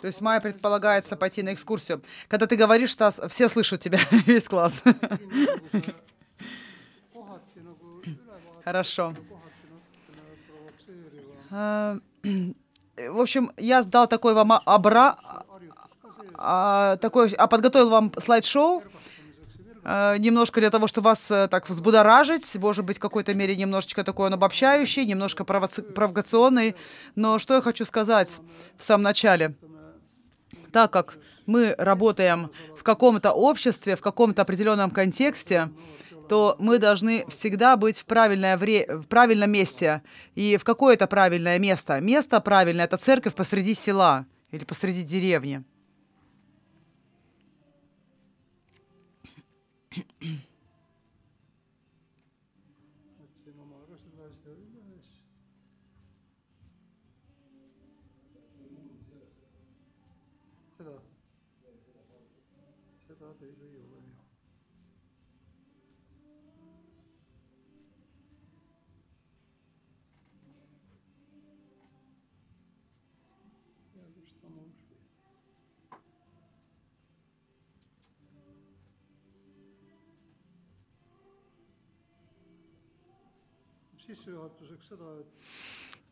То есть мая предполагается пойти на экскурсию. Когда ты говоришь, Стас, все слышат тебя, весь класс. Хорошо. А, в общем, я сдал такой вам обра... А, такой, а подготовил вам слайд-шоу а, немножко для того, чтобы вас э, так взбудоражить, может быть, в какой-то мере немножечко такой он обобщающий, немножко провоци... провокационный. Но что я хочу сказать в самом начале? Так как мы работаем в каком-то обществе, в каком-то определенном контексте, то мы должны всегда быть в, правильное вре... в правильном месте. И в какое это правильное место? Место правильное — это церковь посреди села или посреди деревни.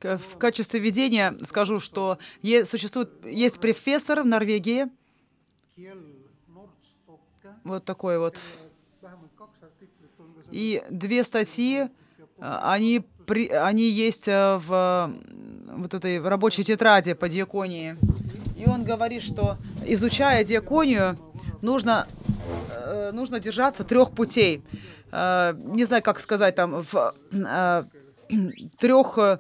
В качестве введения скажу, что есть, существует, есть профессор в Норвегии, вот такой вот, и две статьи, а, они, при, они есть э, в вот этой рабочей тетради по диаконии. И он говорит, что изучая диаконию, нужно, э, нужно держаться трех путей. Э, не знаю, как сказать, там, в э, трех э,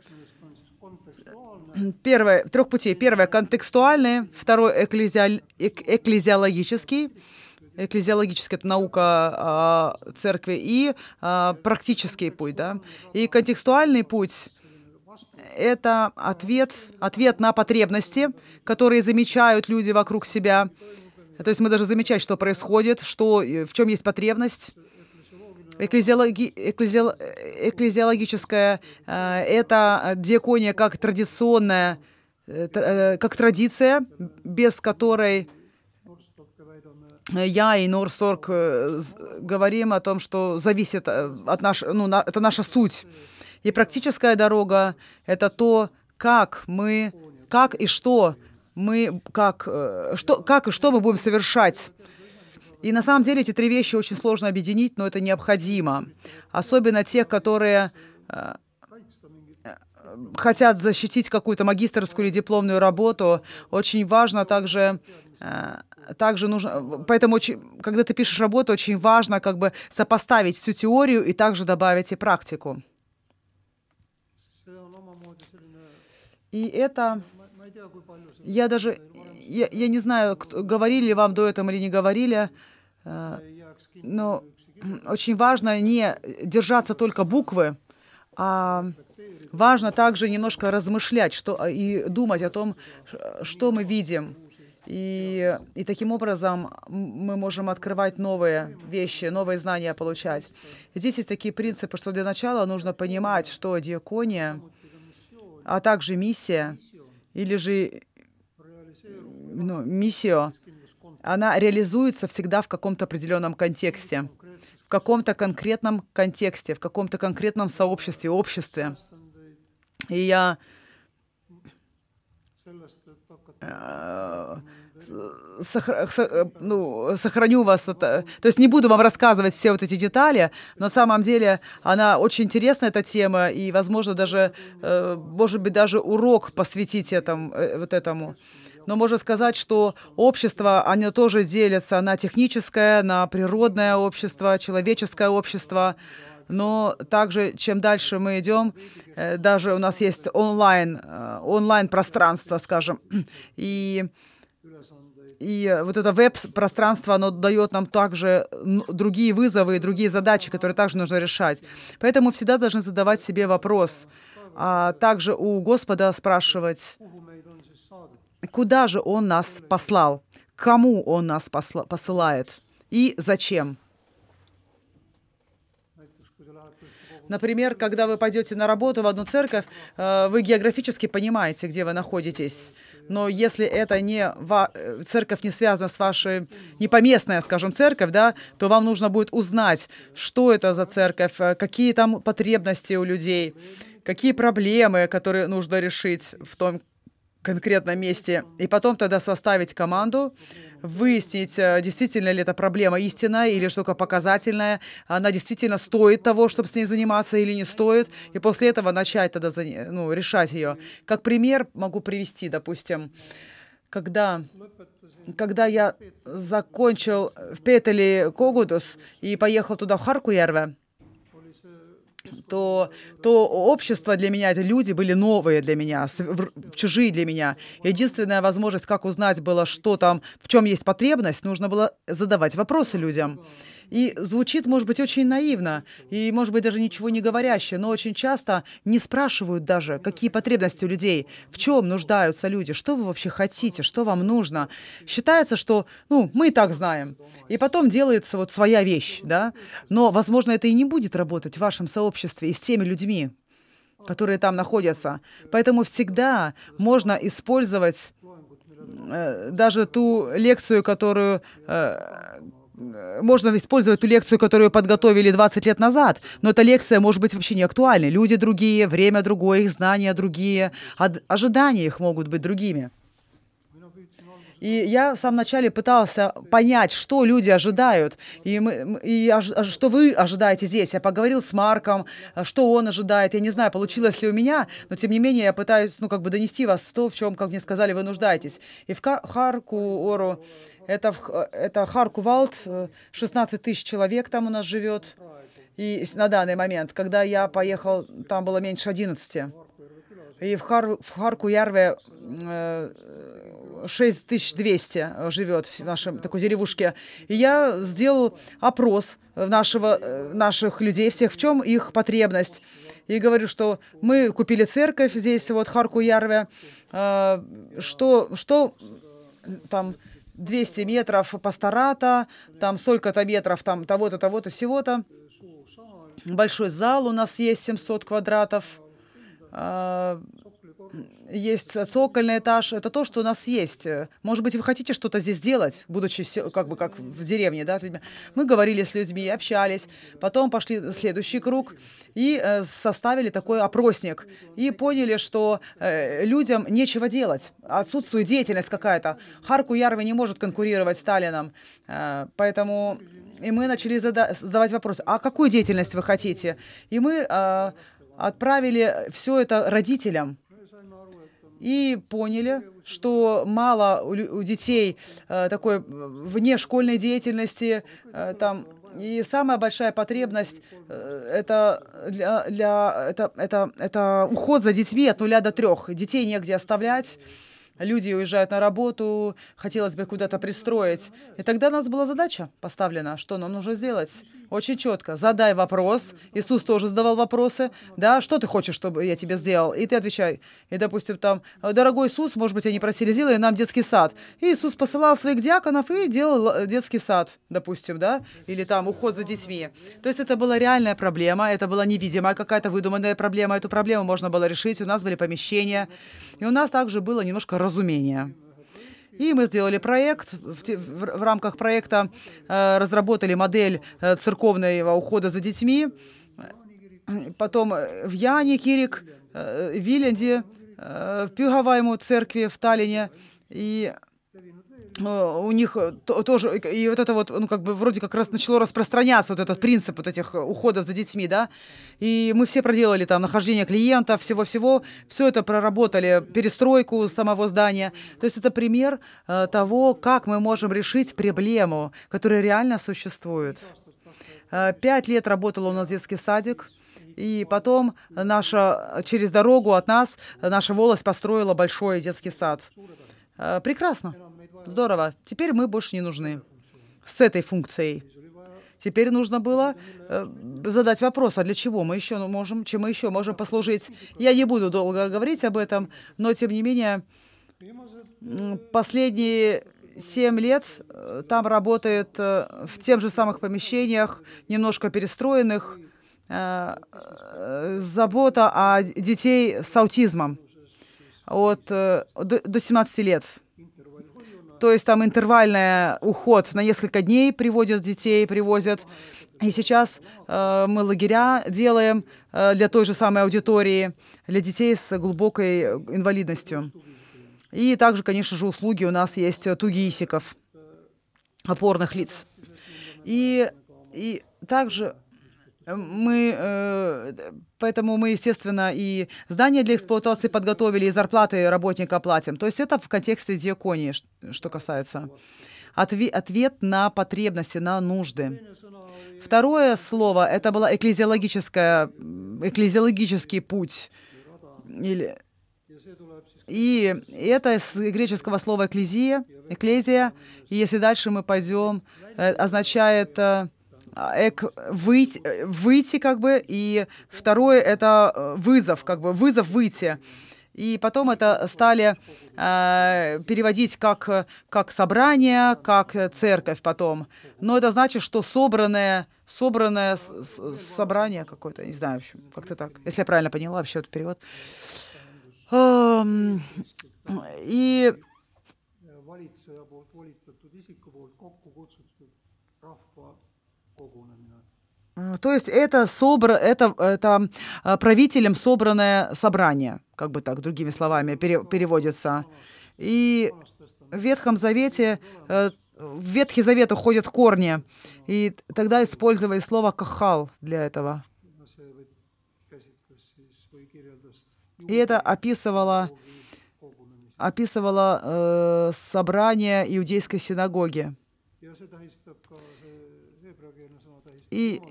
Первое, трех путей. Первое – контекстуальный, второй – экклезиал, экклезиологический, экклезиологическая это наука э, церкви, и э, практический путь. Да? И контекстуальный путь – это ответ, ответ на потребности, которые замечают люди вокруг себя. То есть мы даже замечать, что происходит, что, в чем есть потребность, Экклезиологи... Экклезиол... Экклезиологическая э, — это диакония как традиционная, э, э, как традиция, без которой я и Норсторг говорим о том, что зависит от нашей, ну, это наша суть. И практическая дорога — это то, как мы, как и что мы, как, что, как и что мы будем совершать и на самом деле эти три вещи очень сложно объединить, но это необходимо. Особенно тех, которые э, хотят защитить какую-то магистрскую или дипломную работу. Очень важно также э, также нужно, поэтому, когда ты пишешь работу, очень важно как бы сопоставить всю теорию и также добавить и практику. И это, я даже, я, я не знаю, говорили вам до этого или не говорили, Э, но очень важно не держаться только буквы, а важно также немножко размышлять что, и думать о том, что мы видим. И, и таким образом мы можем открывать новые вещи, новые знания получать. Здесь есть такие принципы, что для начала нужно понимать, что диакония, а также миссия, или же ну, миссия, она реализуется всегда в каком-то определенном контексте, в каком-то конкретном контексте, в каком-то конкретном сообществе, обществе. И я э, ну, сохраню вас. Это, то есть не буду вам рассказывать все вот эти детали, но на самом деле она очень интересная, эта тема, и, возможно, даже, э, может быть, даже урок посвятить этому, э, вот этому. Но можно сказать, что общество, оно тоже делится на техническое, на природное общество, человеческое общество. Но также, чем дальше мы идем, э, даже у нас есть онлайн, э, онлайн-пространство, скажем, и и вот это веб-пространство, оно дает нам также другие вызовы и другие задачи, которые также нужно решать. Поэтому всегда должны задавать себе вопрос, а также у Господа спрашивать, Куда же Он нас послал? Кому Он нас посла- посылает? И зачем? Например, когда вы пойдете на работу в одну церковь, э, вы географически понимаете, где вы находитесь. но если это не ва- э, церковь не связана с вашей, не поместная, скажем, церковь, да, то вам нужно будет узнать, что это за церковь, э, какие там потребности у людей, какие проблемы, которые нужно решить в том конкретном месте, и потом тогда составить команду, выяснить, э, действительно ли эта проблема истинная или что-то показательная, она действительно стоит того, чтобы с ней заниматься или не стоит, и после этого начать тогда ну, решать ее. Как пример могу привести, допустим, когда когда я закончил в Петели Когудус и поехал туда, в Харкуярве, то, то общество для меня, это люди были новые для меня, чужие для меня. Единственная возможность, как узнать было, что там, в чем есть потребность, нужно было задавать вопросы людям. И звучит, может быть, очень наивно, и, может быть, даже ничего не говорящее, но очень часто не спрашивают даже, какие потребности у людей, в чем нуждаются люди, что вы вообще хотите, что вам нужно. Считается, что, ну, мы и так знаем. И потом делается вот своя вещь, да. Но, возможно, это и не будет работать в вашем сообществе и с теми людьми, которые там находятся. Поэтому всегда можно использовать э, даже ту лекцию, которую э, можно использовать ту лекцию, которую подготовили 20 лет назад, но эта лекция может быть вообще не актуальной. Люди другие, время другое, их знания другие, ожидания их могут быть другими. И я в самом начале пытался понять, что люди ожидают, и, мы, и что вы ожидаете здесь. Я поговорил с Марком, что он ожидает. Я не знаю, получилось ли у меня, но тем не менее я пытаюсь, ну, как бы донести вас то, в чем, как мне сказали, вы нуждаетесь. И в Харку, Ору, это, это Харкувалд, 16 тысяч человек там у нас живет. И на данный момент, когда я поехал, там было меньше 11. И в, Хар, в Харку-Ярве э, 6200 живет в нашем такой деревушке. И я сделал опрос нашего, наших людей, всех, в чем их потребность. И говорю, что мы купили церковь здесь, вот Харку-Ярве, э, что, что там 200 метров пастората, там столько-то метров там того-то, того-то, всего-то. Большой зал у нас есть, 700 квадратов. Есть цокольный этаж, это то, что у нас есть. Может быть, вы хотите что-то здесь делать, будучи как бы как в деревне, да? Мы говорили с людьми, общались, потом пошли в следующий круг и э, составили такой опросник и поняли, что э, людям нечего делать, отсутствует деятельность какая-то. Харку Ярве не может конкурировать с Сталином, э, поэтому и мы начали зада- задавать вопрос, а какую деятельность вы хотите? И мы отправили все это родителям, и поняли, что мало у, детей э, такой внешкольной деятельности, э, там, и самая большая потребность э, это, для, для, это, это, это уход за детьми от нуля до трех. Детей негде оставлять люди уезжают на работу, хотелось бы куда-то пристроить. И тогда у нас была задача поставлена, что нам нужно сделать. Очень четко. Задай вопрос. Иисус тоже задавал вопросы. Да, что ты хочешь, чтобы я тебе сделал? И ты отвечай. И, допустим, там, дорогой Иисус, может быть, они просили, сделай нам детский сад. И Иисус посылал своих диаконов и делал э, детский сад, допустим, да? Или там уход за детьми. То есть это была реальная проблема, это была невидимая какая-то выдуманная проблема. Эту проблему можно было решить. У нас были помещения. И у нас также было немножко разумения. И мы сделали проект. В, в, в рамках проекта э, разработали модель э, церковного ухода за детьми. Потом в Яне Кирик, э, Виленде, э, в Пюгавайму церкви в Таллине. И Э, у них э, тоже, и вот это вот, ну, как бы вроде как раз начало распространяться вот этот принцип вот этих уходов за детьми, да, и мы все проделали там нахождение клиентов, всего-всего, все это проработали, перестройку самого здания, то есть это пример э, того, как мы можем решить проблему, которая реально существует. Э, пять лет работал у нас детский садик, и потом наша, через дорогу от нас наша волость построила большой детский сад. Э, прекрасно. Здорово. Теперь мы больше не нужны с этой функцией. Теперь нужно было э, задать вопрос, а для чего мы еще можем, чем мы еще можем послужить. Я не буду долго говорить об этом, но тем не менее последние семь лет э, там работает э, в тех же самых помещениях, немножко перестроенных, э, э, забота о детей с аутизмом. от, э, до 17 лет. То есть там интервальный уход на несколько дней приводят детей, привозят. И сейчас э, мы лагеря делаем э, для той же самой аудитории, для детей с глубокой инвалидностью. И также, конечно же, услуги у нас есть тугисиков, опорных лиц. И, и также мы, э, поэтому мы, естественно, и здания для эксплуатации подготовили, и зарплаты работника платим. То есть это в контексте диаконии, что касается. Ответ на потребности, на нужды. Второе слово, это было экклезиологическое, экклезиологический путь. Или, и это с греческого слова экклезия, экклезия. И если дальше мы пойдем, э, означает э, эк выйти, выйти как бы, и второе это э, вызов, как бы вызов выйти. И потом это стали э, переводить как, как собрание, как церковь потом. Но это значит, что собранное, собранное собрание какое-то, не знаю, в общем, как-то так. Если я правильно поняла вообще этот перевод. И то есть это, собра, это, это а, правителем собранное собрание, как бы так, другими словами, пере, переводится. И в Ветхом Завете, э, в Ветхий Завет уходят корни, и тогда использовали слово «кахал» для этого. И это описывало, описывало э, собрание иудейской синагоги. И,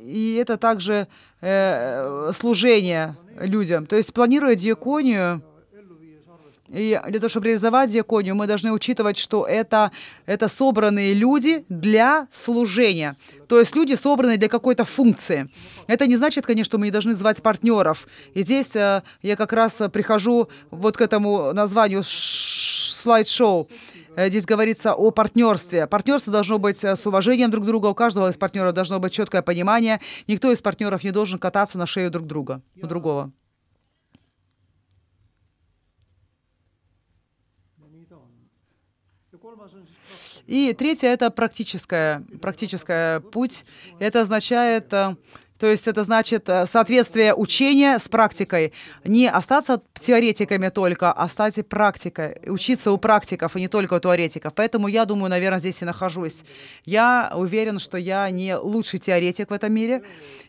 и это также э, служение людям. То есть планируя диаконию, и для того, чтобы реализовать диаконию, мы должны учитывать, что это, это собранные люди для служения. То есть люди собраны для какой-то функции. Это не значит, конечно, что мы не должны звать партнеров. И здесь э, я как раз прихожу вот к этому названию слайд-шоу. Э, здесь говорится о партнерстве. Партнерство должно быть э, с уважением друг к другу. У каждого из партнеров должно быть четкое понимание. Никто из партнеров не должен кататься на шею друг друга, у другого. И третье — это практическое, практическое путь. Это означает э, то есть это значит э, соответствие учения с практикой. Не остаться теоретиками только, а стать практикой. Учиться у практиков, и не только у теоретиков. Поэтому я думаю, наверное, здесь и нахожусь. Я уверен, что я не лучший теоретик в этом мире,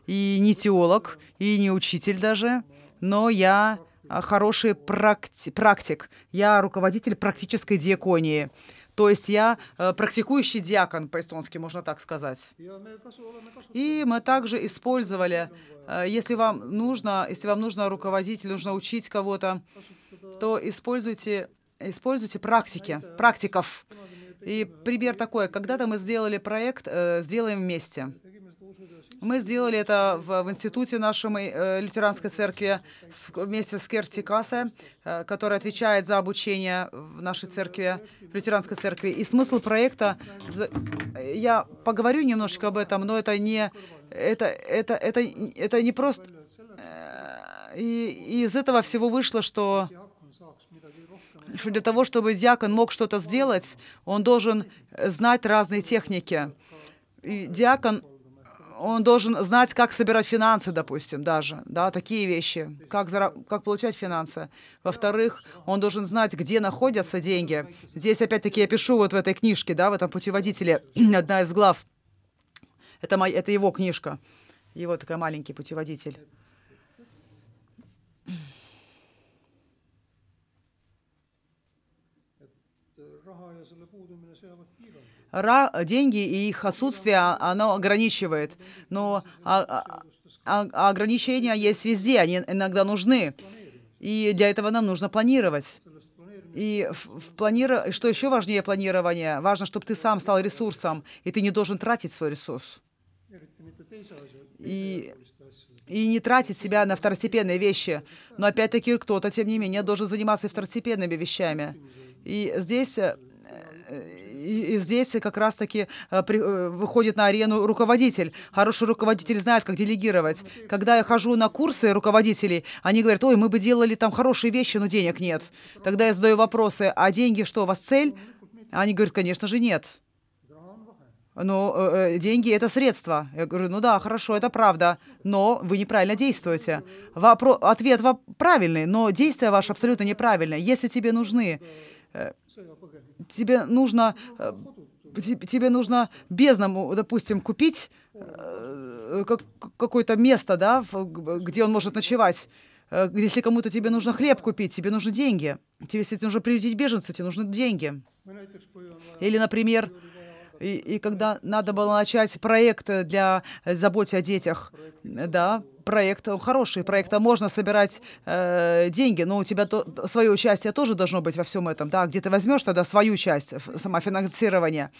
и не теолог, и не учитель даже, но я э, хороший практи практик. Я руководитель практической диаконии. То есть я э, практикующий диакон по-эстонски, можно так сказать. И мы также использовали, э, если вам нужно, если вам нужно руководить, нужно учить кого-то, то используйте, используйте практики, практиков. И пример такой. Когда-то мы сделали проект э, «Сделаем вместе». Мы сделали это в, в институте нашей э, лютеранской церкви с, вместе с Керти Кассе, э, которая отвечает за обучение в нашей церкви, в лютеранской церкви. И смысл проекта, я поговорю немножко об этом, но это не, это, это, это, это не просто... Э, и, и из этого всего вышло, что для того, чтобы диакон мог что-то сделать, он должен знать разные техники. И диакон он должен знать, как собирать финансы, допустим, даже, да, такие вещи, как, зараб- как получать финансы. Во-вторых, он должен знать, где находятся деньги. Здесь, опять-таки, я пишу вот в этой книжке, да, в этом путеводителе, одна из глав. Это, мой, это его книжка, его такой маленький путеводитель. Деньги и их отсутствие, а, оно ограничивает. Но а, а, а, ограничения есть везде, они иногда нужны. И для этого нам нужно планировать. И в, в планир... что еще важнее планирования, важно, чтобы ты сам стал ресурсом, и ты не должен тратить свой ресурс. И, и не тратить себя на второстепенные вещи. Но опять-таки кто-то, тем не менее, должен заниматься второстепенными вещами. И здесь э, и, здесь как раз-таки э, э, выходит на арену руководитель. Хороший руководитель знает, как делегировать. Когда я хожу на курсы руководителей, они говорят, ой, мы бы делали там хорошие вещи, но денег нет. Тогда я задаю вопросы, а деньги что, у вас цель? Они говорят, конечно же, нет. Но э, деньги это средство. Я говорю, ну да, хорошо, это правда, но вы неправильно действуете. Вопро- ответ правильный, но действие ваше абсолютно неправильное. Если тебе нужны тебе нужно, э, тебе нужно бездному, допустим, купить э, какое-то место, да, где он может ночевать. Э, если кому-то тебе нужно хлеб купить, тебе нужны деньги. Тебе, если тебе нужно приютить беженца, тебе нужны деньги. Или, например, и, и когда надо было начать проект для заботы о детях, да, проект хороший, проекта можно собирать э, деньги, но у тебя то, свое участие тоже должно быть во всем этом, да, где ты возьмешь тогда свою часть самофинансирования.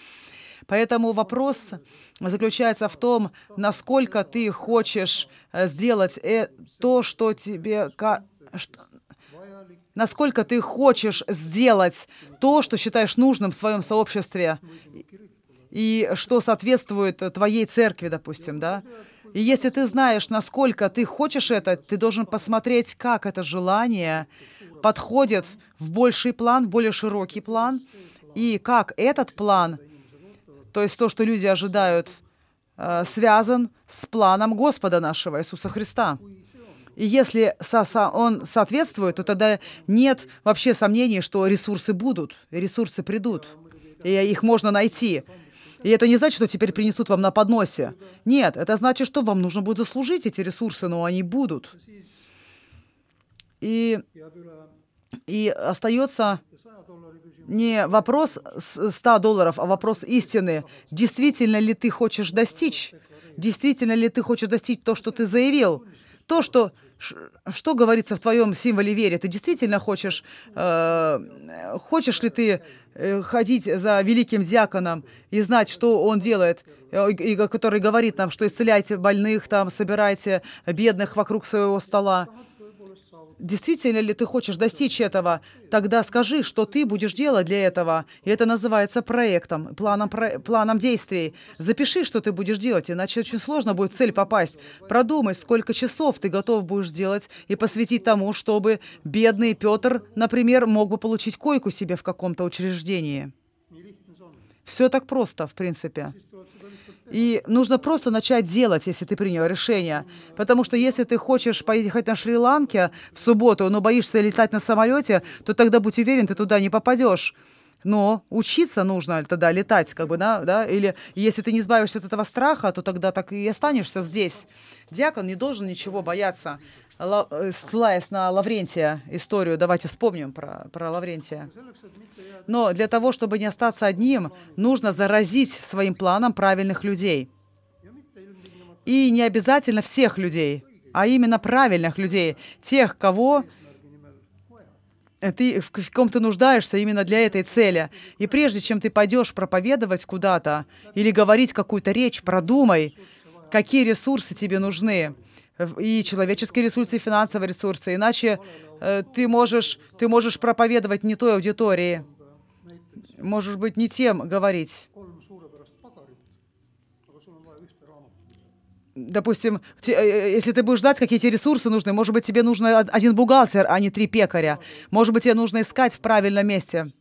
Поэтому вопрос заключается в том, насколько ты хочешь э, сделать э, то, что тебе... Насколько ты хочешь сделать то, что считаешь нужным в своем сообществе, и что соответствует твоей церкви, допустим, да? И если ты знаешь, насколько ты хочешь это, ты должен посмотреть, как это желание подходит в больший план, в более широкий план, и как этот план, то есть то, что люди ожидают, э, связан с планом Господа нашего Иисуса Христа. И если он соответствует, то тогда нет вообще сомнений, что ресурсы будут, ресурсы придут, и их можно найти. И это не значит, что теперь принесут вам на подносе. Нет, это значит, что вам нужно будет заслужить эти ресурсы, но они будут. И, и остается не вопрос 100 долларов, а вопрос истины. Действительно ли ты хочешь достичь? Действительно ли ты хочешь достичь то, что ты заявил? То, что что говорится в твоем символе веры? Ты действительно хочешь, э, хочешь ли ты э, ходить за великим диаконом и знать, что он делает, э, и, который говорит нам, что исцеляйте больных, там, собирайте бедных вокруг своего стола? Действительно ли ты хочешь достичь этого, тогда скажи, что ты будешь делать для этого. И это называется проектом, планом, про, планом действий. Запиши, что ты будешь делать, иначе очень сложно будет в цель попасть. Продумай, сколько часов ты готов будешь сделать и посвятить тому, чтобы бедный Петр, например, мог бы получить койку себе в каком-то учреждении. Все так просто, в принципе. И нужно просто начать делать, если ты принял решение. Потому что если ты хочешь поехать на Шри-Ланке в субботу, но боишься летать на самолете, то тогда будь уверен, ты туда не попадешь. Но учиться нужно тогда летать, как бы, да, да, или если ты не избавишься от этого страха, то тогда так и останешься здесь. Диакон не должен ничего бояться. Э, ссылаясь на Лаврентия историю, давайте вспомним про, про Лаврентия. Но для того, чтобы не остаться одним, нужно заразить своим планом правильных людей. И не обязательно всех людей, а именно правильных людей, тех, кого ты, в ком ты нуждаешься именно для этой цели. И прежде чем ты пойдешь проповедовать куда-то или говорить какую-то речь, продумай, какие ресурсы тебе нужны и человеческие ресурсы, и финансовые ресурсы. Иначе э, ты, можешь, ты можешь проповедовать не той аудитории, можешь быть не тем говорить. Допустим, э, э, если ты будешь ждать, какие тебе ресурсы нужны, может быть, тебе нужен один бухгалтер, а не три пекаря. Может быть, тебе нужно искать в правильном месте.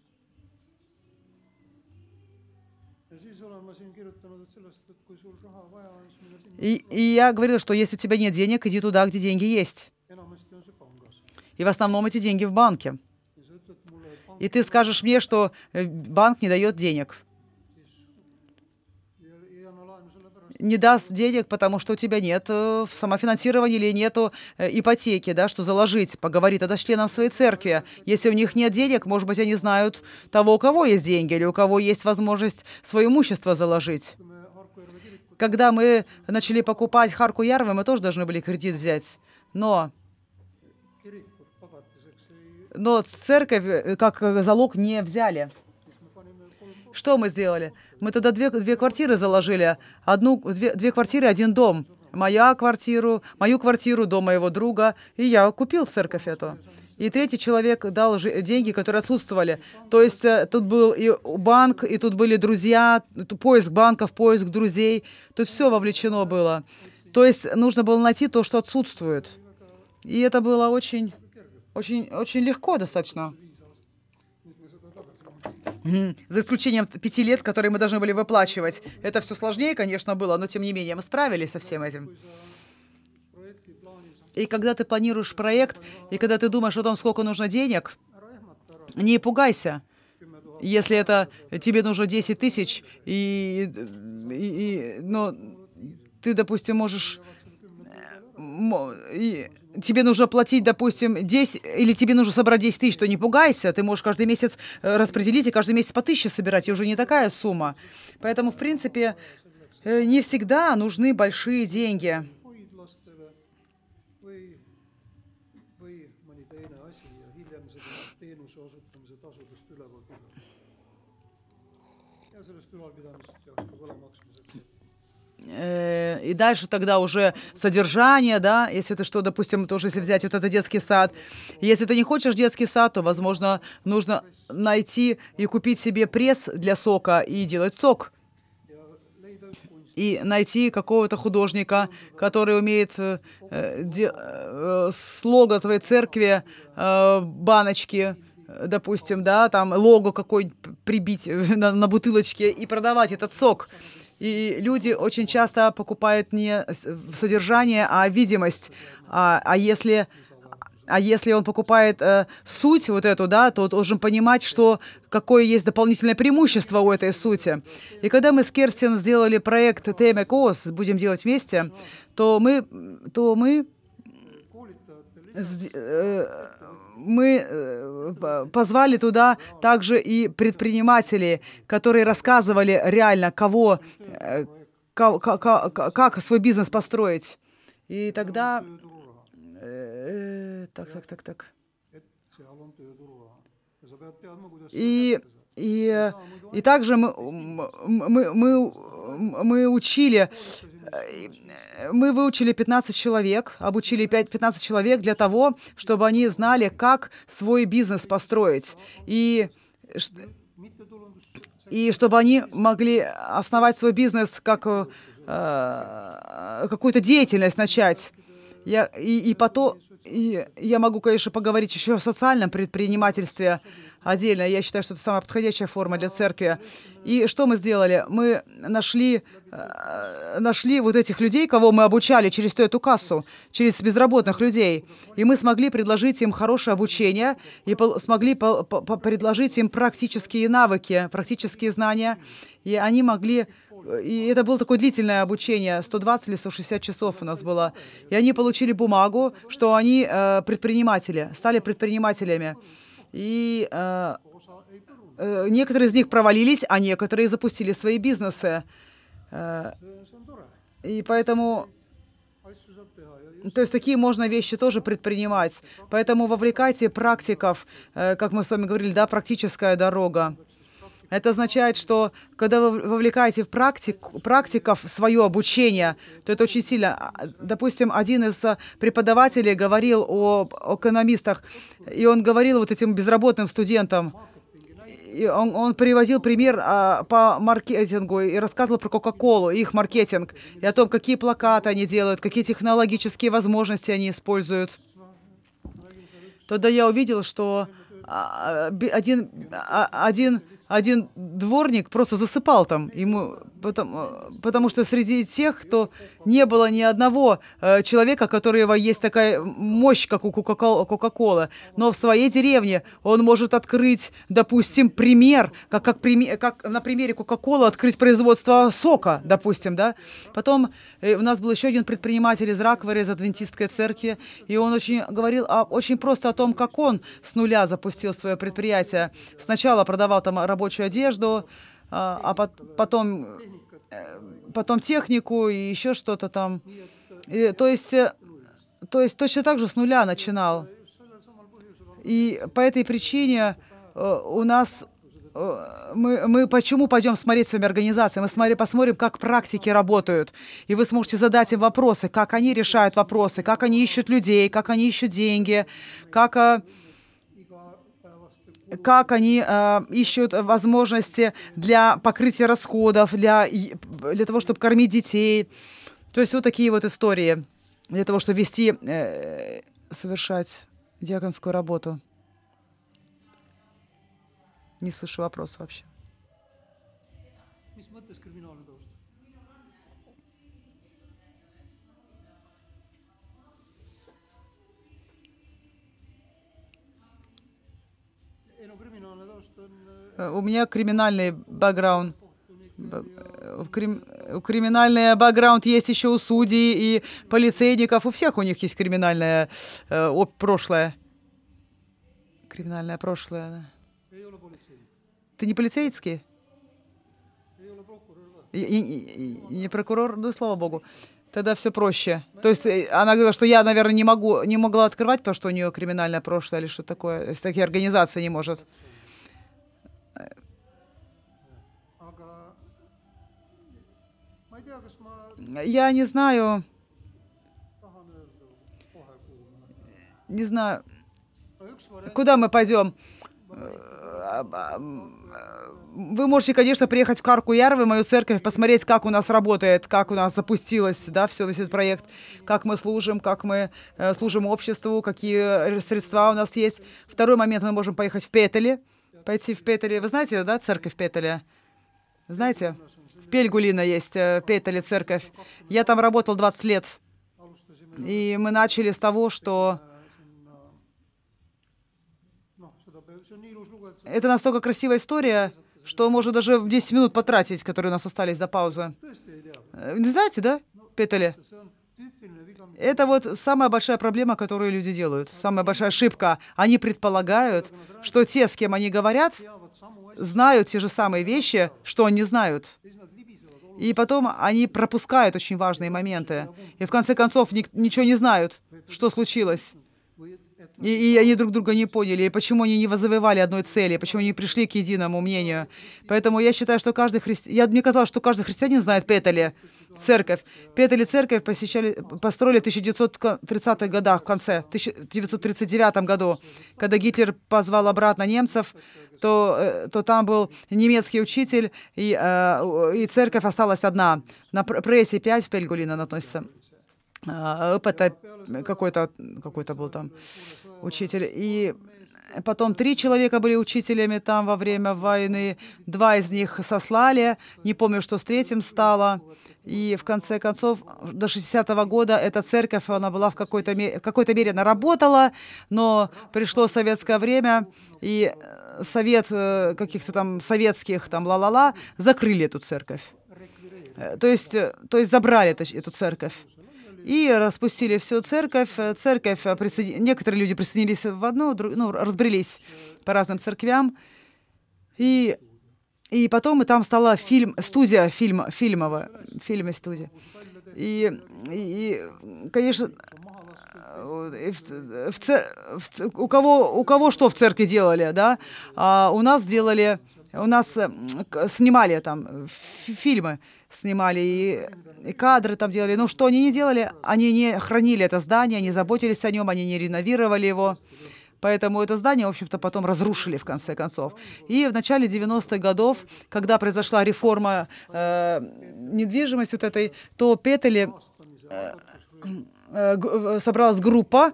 И, и я говорила, что если у тебя нет денег, иди туда, где деньги есть. И в основном эти деньги в банке. И ты скажешь мне, что э, банк не дает денег. Не даст денег, потому что у тебя нет э, самофинансирования или нету э, ипотеки, да, что заложить. Поговори тогда с членом своей церкви. Если у них нет денег, может быть, они знают того, у кого есть деньги, или у кого есть возможность свое имущество заложить. Когда мы начали покупать Харку Ярвы, мы тоже должны были кредит взять. Но, но церковь э, как залог не взяли. Что мы сделали? Мы тогда две, две квартиры заложили. Одну, две, две квартиры, один дом. Моя квартиру, мою квартиру, дом моего друга. И я купил церковь эту. И третий человек дал деньги, которые отсутствовали. То есть э, тут был и банк, и тут были друзья, поиск банков, поиск друзей. Тут все вовлечено было. То есть нужно было найти то, что отсутствует. И это было очень, очень, очень легко достаточно. За исключением пяти лет, которые мы должны были выплачивать. Это все сложнее, конечно, было, но тем не менее мы справились со всем этим. И когда ты планируешь проект, и когда ты думаешь о том, сколько нужно денег, не пугайся. Если это тебе нужно 10 тысяч, и, и, и, но ты, допустим, можешь... И, тебе нужно платить, допустим, 10, или тебе нужно собрать 10 тысяч, то не пугайся, ты можешь каждый месяц э, распределить и каждый месяц по тысяче собирать, и уже не такая сумма. Поэтому, в принципе, э, не всегда нужны большие деньги. Э, и дальше тогда уже содержание, да, если ты что, допустим, тоже если взять вот этот детский сад. Если ты не хочешь детский сад, то, возможно, нужно найти и купить себе пресс для сока и делать сок. И найти какого-то художника, который умеет э, де, э, с лого твоей церкви э, баночки, допустим, да, там лого какой-нибудь прибить на, на бутылочке и продавать этот сок. И люди очень часто покупают не содержание, а видимость. А, а если а если он покупает э, суть вот эту, да, то должен понимать, что какое есть дополнительное преимущество у этой сути. И когда мы с Керстин сделали проект COS, будем делать вместе, то мы, то мы э, мы э, позвали туда также и предпринимателей, которые рассказывали реально, кого, э, как свой бизнес построить. И тогда... Э, так, так, так, так. И, и, и также мы, мы, мы, мы учили мы выучили 15 человек, обучили 5, 15 человек для того, чтобы они знали, как свой бизнес построить. И, и чтобы они могли основать свой бизнес, как э, какую-то деятельность начать. Я, и, и потом, и я могу, конечно, поговорить еще о социальном предпринимательстве, отдельно. Я считаю, что это самая подходящая форма для церкви. И что мы сделали? Мы нашли, э, нашли вот этих людей, кого мы обучали через эту кассу, через безработных людей. И мы смогли предложить им хорошее обучение и смогли предложить им практические навыки, практические знания. И они могли и это было такое длительное обучение, 120 или 160 часов у нас было. И они получили бумагу, что они э, предприниматели, стали предпринимателями. И э, э, некоторые из них провалились, а некоторые запустили свои бизнесы. Э, и поэтому... То есть такие можно вещи тоже предпринимать. Поэтому вовлекайте практиков, э, как мы с вами говорили, да, практическая дорога. Это означает, что когда вы вовлекаете в практик, практиков свое обучение, то это очень сильно. А, допустим, один из э, преподавателей говорил о экономистах, и он говорил вот этим безработным студентам, и он, он привозил пример а, по маркетингу и рассказывал про Кока-Колу, их маркетинг, и о том, какие плакаты они делают, какие технологические возможности они используют. Тогда я увидел, что а, один, один один дворник просто засыпал там. Ему, потому, потому что среди тех, кто не было ни одного э, человека, у которого есть такая мощь, как у Кока-Колы. Но в своей деревне он может открыть, допустим, пример, как, как, как на примере Кока-Колы открыть производство сока, допустим, да. Потом э, у нас был еще один предприниматель из Раквера, из Адвентистской церкви, и он очень говорил о, очень просто о том, как он с нуля запустил свое предприятие. Сначала продавал там рабочую одежду, а, а потом, э, потом технику и еще что-то там. И, то есть, э, то есть точно так же с нуля начинал. И по этой причине э, у нас мы, мы почему пойдем смотреть своими организациями? Мы смотри, посмотрим, как практики работают. И вы сможете задать им вопросы, как они решают вопросы, как они ищут людей, как они ищут деньги, как как они э, ищут возможности для покрытия расходов, для, для того, чтобы кормить детей. То есть вот такие вот истории для того, чтобы вести, э, совершать диаконскую работу. Не слышу вопрос вообще. У меня криминальный бэкграунд. Крим... Криминальный бэкграунд есть еще у судей и полицейников. У всех у них есть криминальное э, прошлое. Криминальное прошлое. Ты не полицейский? И, и, и, не прокурор? Ну, слава богу. Тогда все проще. То есть э, она говорила, что я, наверное, не могу, не могла открывать, потому что у нее криминальное прошлое или что такое. Такие организации не может. Я не знаю. Не знаю. Куда мы пойдем? Вы можете, конечно, приехать в Карку Ярвы, мою церковь, посмотреть, как у нас работает, как у нас запустилось, да, все весь этот проект, как мы служим, как мы э, служим обществу, какие средства у нас есть. Второй момент, мы можем поехать в Петели, пойти в Петели. Вы знаете, да, церковь Петели? Знаете? В Пельгулина есть э, Петели церковь. Я там работал 20 лет. И мы начали с того, что это настолько красивая история, что можно даже в 10 минут потратить, которые у нас остались до паузы. Э, не знаете, да, Петели? Это вот самая большая проблема, которую люди делают. Самая большая ошибка. Они предполагают, что те, с кем они говорят, знают те же самые вещи, что они знают. И потом они пропускают очень важные моменты. И в конце концов ни, ничего не знают, что случилось. И, и они друг друга не поняли, и почему они не возавоевали одной цели, почему они пришли к единому мнению. Поэтому я считаю, что каждый христианин... Мне казалось, что каждый христианин знает Петели, церковь. Петели церковь посещали, построили в 1930-х годах, в конце, в 1939 году, когда Гитлер позвал обратно немцев, то, э, то там был немецкий учитель, и, э, и церковь осталась одна. На прессе 5 в Пельгулин она относится. А, это какой-то какой-то был там учитель. И потом три человека были учителями там во время войны. Два из них сослали. Не помню, что с третьим стало. И в конце концов, до 60-го года эта церковь, она была в какой-то, мере, в какой-то мере, она работала, но пришло советское время, и совет э, каких-то там советских, там ла-ла-ла, закрыли эту церковь. Э, то есть, э, то есть забрали эту церковь и распустили всю церковь. Церковь, присоедин... некоторые люди присоединились в одну, ну, разбрелись по разным церквям. И, и потом и там стала фильм, студия фильм, фильмовая, фильм и студия. И, и, конечно, в, в, в, у, кого, у кого что в церкви делали, да? А у нас делали, у нас снимали там фильмы, снимали и, и кадры там делали. Но что они не делали? Они не хранили это здание, не заботились о нем, они не реновировали его. Поэтому это здание, в общем-то, потом разрушили в конце концов. И в начале 90-х годов, когда произошла реформа э, недвижимости вот этой, то Петели э, э, собралась группа,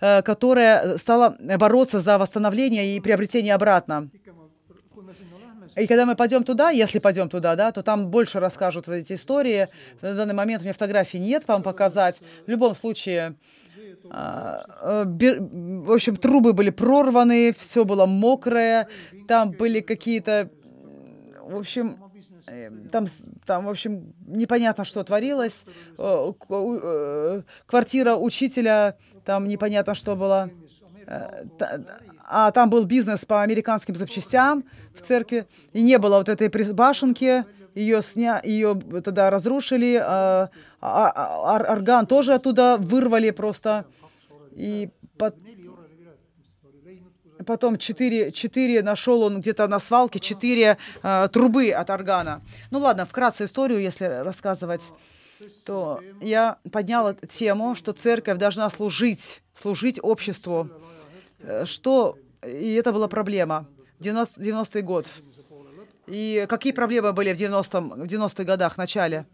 э, которая стала бороться за восстановление и приобретение обратно. И когда мы пойдем туда, если пойдем туда, да, то там больше расскажут вот эти истории. На данный момент у меня фотографий нет вам показать. В любом случае, а, э, в общем, трубы были прорваны, все было мокрое, там были какие-то, в общем, э, там, там, в общем, непонятно, что творилось. Э, квартира учителя, там непонятно, что было а там был бизнес по американским запчастям в церкви, и не было вот этой башенки, ее, сня... ее тогда разрушили, а, а, а, орган тоже оттуда вырвали просто, и под... Потом четыре, четыре нашел он где-то на свалке, четыре э, трубы от органа. Ну ладно, вкратце историю, если рассказывать, то я подняла тему, что церковь должна служить, служить обществу. Э, что, и это была проблема, 90, 90 год. И какие проблемы были в 90-х 90 годах, в начале?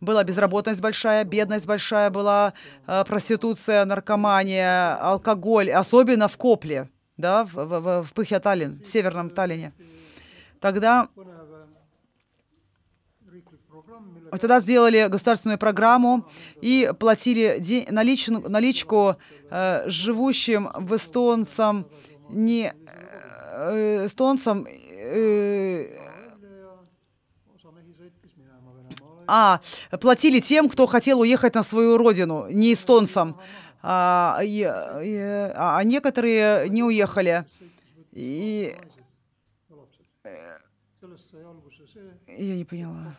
Была безработность большая, бедность большая была, э, проституция, наркомания, алкоголь, особенно в Копле, да, в, в, в Пыхе Таллин, в северном Таллине. Тогда Тогда сделали государственную программу и платили наличную, наличку э, живущим в эстонцам, не э, эстонцам, э, а, платили тем, кто хотел уехать на свою родину, не эстонцам. А, и, и, а некоторые не уехали. И, я не поняла.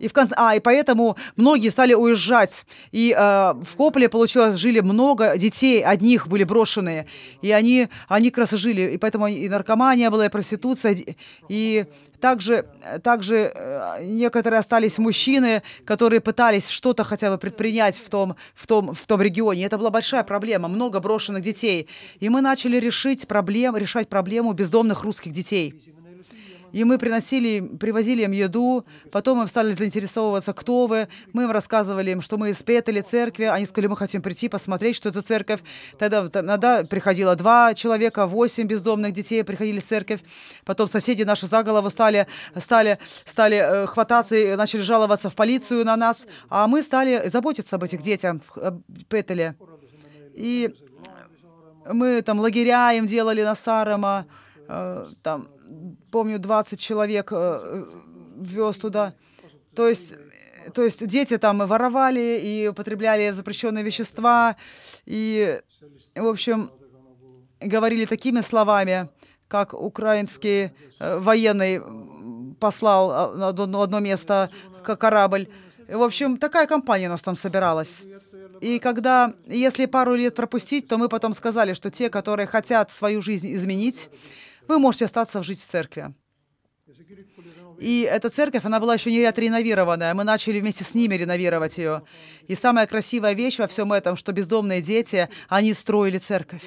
И в конце, а, и поэтому многие стали уезжать. И э, в Кополе, получилось, жили много детей, одних были брошенные. И они, они как жили. И поэтому и наркомания была, и проституция. И также, также э, некоторые остались мужчины, которые пытались что-то хотя бы предпринять в том, в, том, в том регионе. Это была большая проблема, много брошенных детей. И мы начали решить проблем, решать проблему бездомных русских детей. И мы приносили, привозили им еду, потом им стали заинтересовываться, кто вы. Мы им рассказывали им, что мы из Петели церкви. Они сказали, мы хотим прийти, посмотреть, что это церковь. Тогда иногда приходило два человека, восемь бездомных детей приходили в церковь. Потом соседи наши за голову стали, стали, стали э, хвататься и начали жаловаться в полицию на нас. А мы стали заботиться об этих детях в Петеле. И мы там лагеря им делали на Сарама, э, там помню, 20 человек э, вез туда. То есть, то есть дети там воровали и употребляли запрещенные вещества. И, в общем, говорили такими словами, как украинский э, военный послал э, на одно место корабль. В общем, такая компания у нас там собиралась. И когда, если пару лет пропустить, то мы потом сказали, что те, которые хотят свою жизнь изменить, вы можете остаться жить в церкви. И эта церковь, она была еще не отреновированная. Мы начали вместе с ними реновировать ее. И самая красивая вещь во всем этом, что бездомные дети, они строили церковь.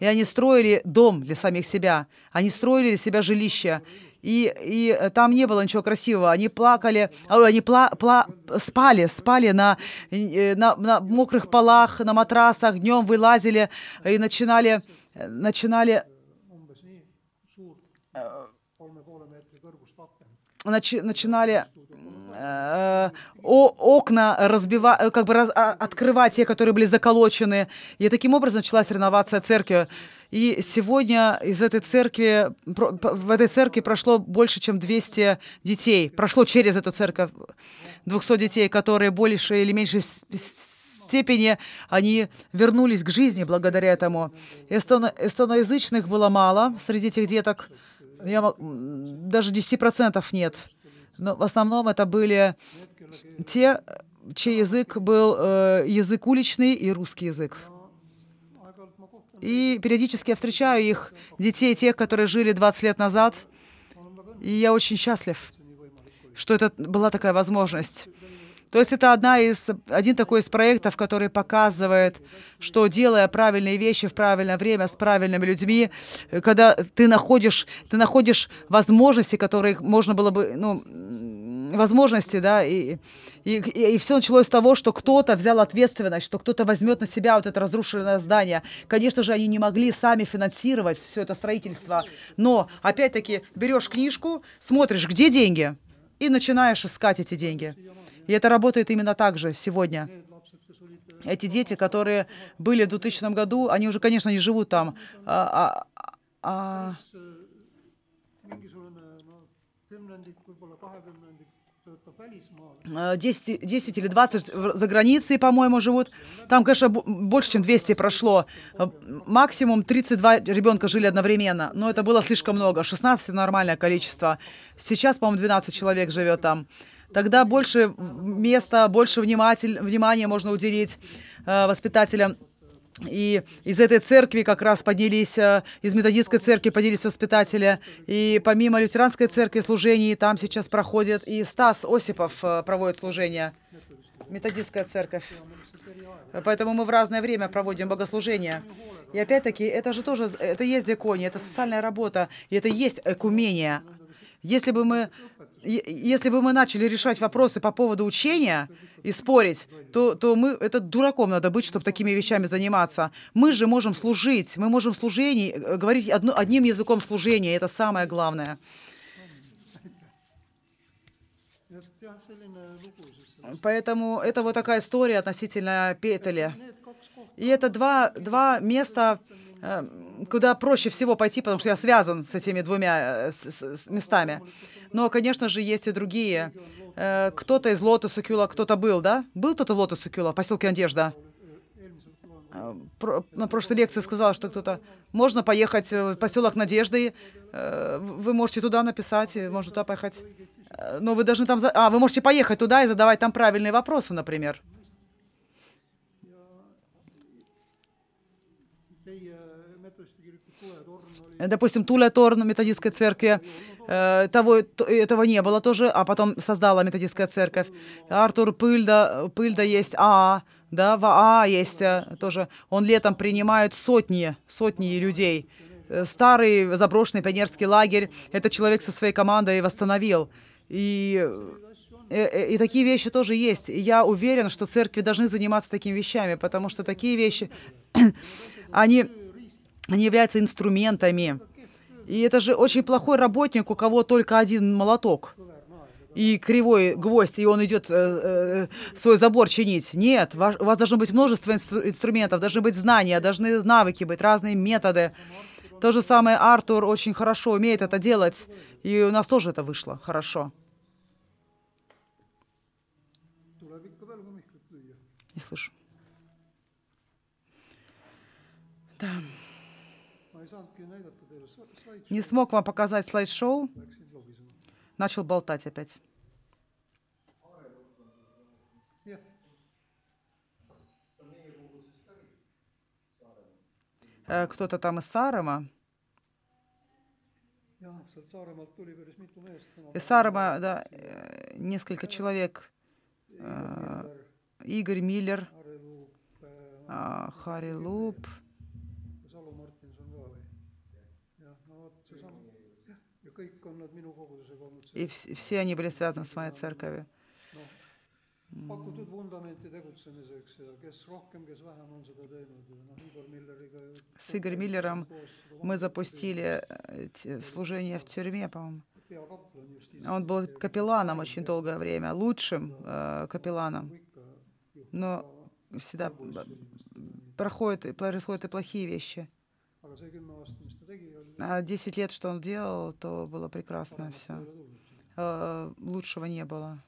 И они строили дом для самих себя. Они строили для себя жилище. И, и там не было ничего красивого. Они плакали, они пла, пла, спали, спали на, э, на, на мокрых полах, на матрасах, днем вылазили и начинали, начинали начи начинали э, окна разбивать, э, как бы раз, а, открывать те, которые были заколочены. И таким образом началась реновация церкви. И сегодня из этой церкви, в этой церкви прошло больше, чем 200 детей. Прошло через эту церковь 200 детей, которые больше или меньшей степени они вернулись к жизни благодаря этому. Эстоно, эстоноязычных было мало среди этих деток я, даже 10% нет. Но в основном это были те, чей язык был э, язык уличный и русский язык. И периодически я встречаю их, детей, тех, которые жили 20 лет назад, и я очень счастлив, что это была такая возможность. То есть это одна из, один такой из проектов, который показывает, что делая правильные вещи в правильное время с правильными людьми, когда ты находишь, ты находишь возможности, которые можно было бы, ну, возможности, да, и, и, и все началось с того, что кто-то взял ответственность, что кто-то возьмет на себя вот это разрушенное здание. Конечно же, они не могли сами финансировать все это строительство, но, опять-таки, берешь книжку, смотришь, где деньги, и начинаешь искать эти деньги. И это работает именно так же сегодня. Эти дети, которые были в 2000 году, они уже, конечно, не живут там. А, а, а, 10, 10 или 20 за границей, по-моему, живут. Там, конечно, больше, чем 200 прошло. Максимум 32 ребенка жили одновременно, но это было слишком много. 16 — нормальное количество. Сейчас, по-моему, 12 человек живет там тогда больше места, больше внимания можно уделить э, воспитателям. И из этой церкви как раз поднялись, э, из методистской церкви поднялись воспитатели. И помимо лютеранской церкви служений, там сейчас проходит и Стас Осипов э, проводит служение. Методистская церковь. Поэтому мы в разное время проводим богослужения. И опять-таки, это же тоже, это есть законие, это социальная работа, и это есть экумения. Если бы мы, если бы мы начали решать вопросы по поводу учения и спорить, то, то мы, это дураком надо быть, чтобы такими вещами заниматься. Мы же можем служить, мы можем в служении э, говорить одно, одним языком служения, это самое главное. Поэтому это вот такая история относительно Петеля. И это два, два места, куда проще всего пойти, потому что я связан с этими двумя э, местами. Но, конечно же, есть и другие. Э, кто-то из Лотоса Кюла, кто-то был, да? Был кто-то в Лотоса Кюла, поселке Надежда? на прошлой лекции сказала, что кто-то... Можно поехать в поселок Надежды, вы можете туда написать, можно туда поехать. Но вы должны там... А, вы можете поехать туда и задавать там правильные вопросы, например. Допустим, Туля Торн методистской церкви, э, того, этого не было тоже, а потом создала методистская церковь. Артур Пыльда, Пыльда есть АА, да, в АА есть э, тоже. Он летом принимает сотни, сотни людей. Э, старый заброшенный пионерский лагерь, этот человек со своей командой восстановил. И и такие вещи тоже есть. Я уверен, что церкви должны заниматься такими вещами, потому что такие вещи, они они являются инструментами. И это же очень плохой работник, у кого только один молоток и кривой гвоздь, и он идет э, э, свой забор чинить. Нет, ваш, у вас должно быть множество инструментов, должны быть знания, должны навыки быть, разные методы. То же самое Артур очень хорошо умеет это делать, и у нас тоже это вышло хорошо. Не слышу. Да. Не смог вам показать слайд-шоу. Начал болтать опять. Э, кто-то там из Сарема. Из Сарема, да, э, несколько человек. Э, Игорь Миллер, Харри Луп. И все они были связаны с моей церковью. С Игорем Миллером мы запустили э, служение в тюрьме, по-моему. Он был капелланом очень долгое время, лучшим э, капелланом. Но всегда проходят, происходят и плохие вещи. А 10 лет, что он делал, то было прекрасно все. Э, лучшего не было.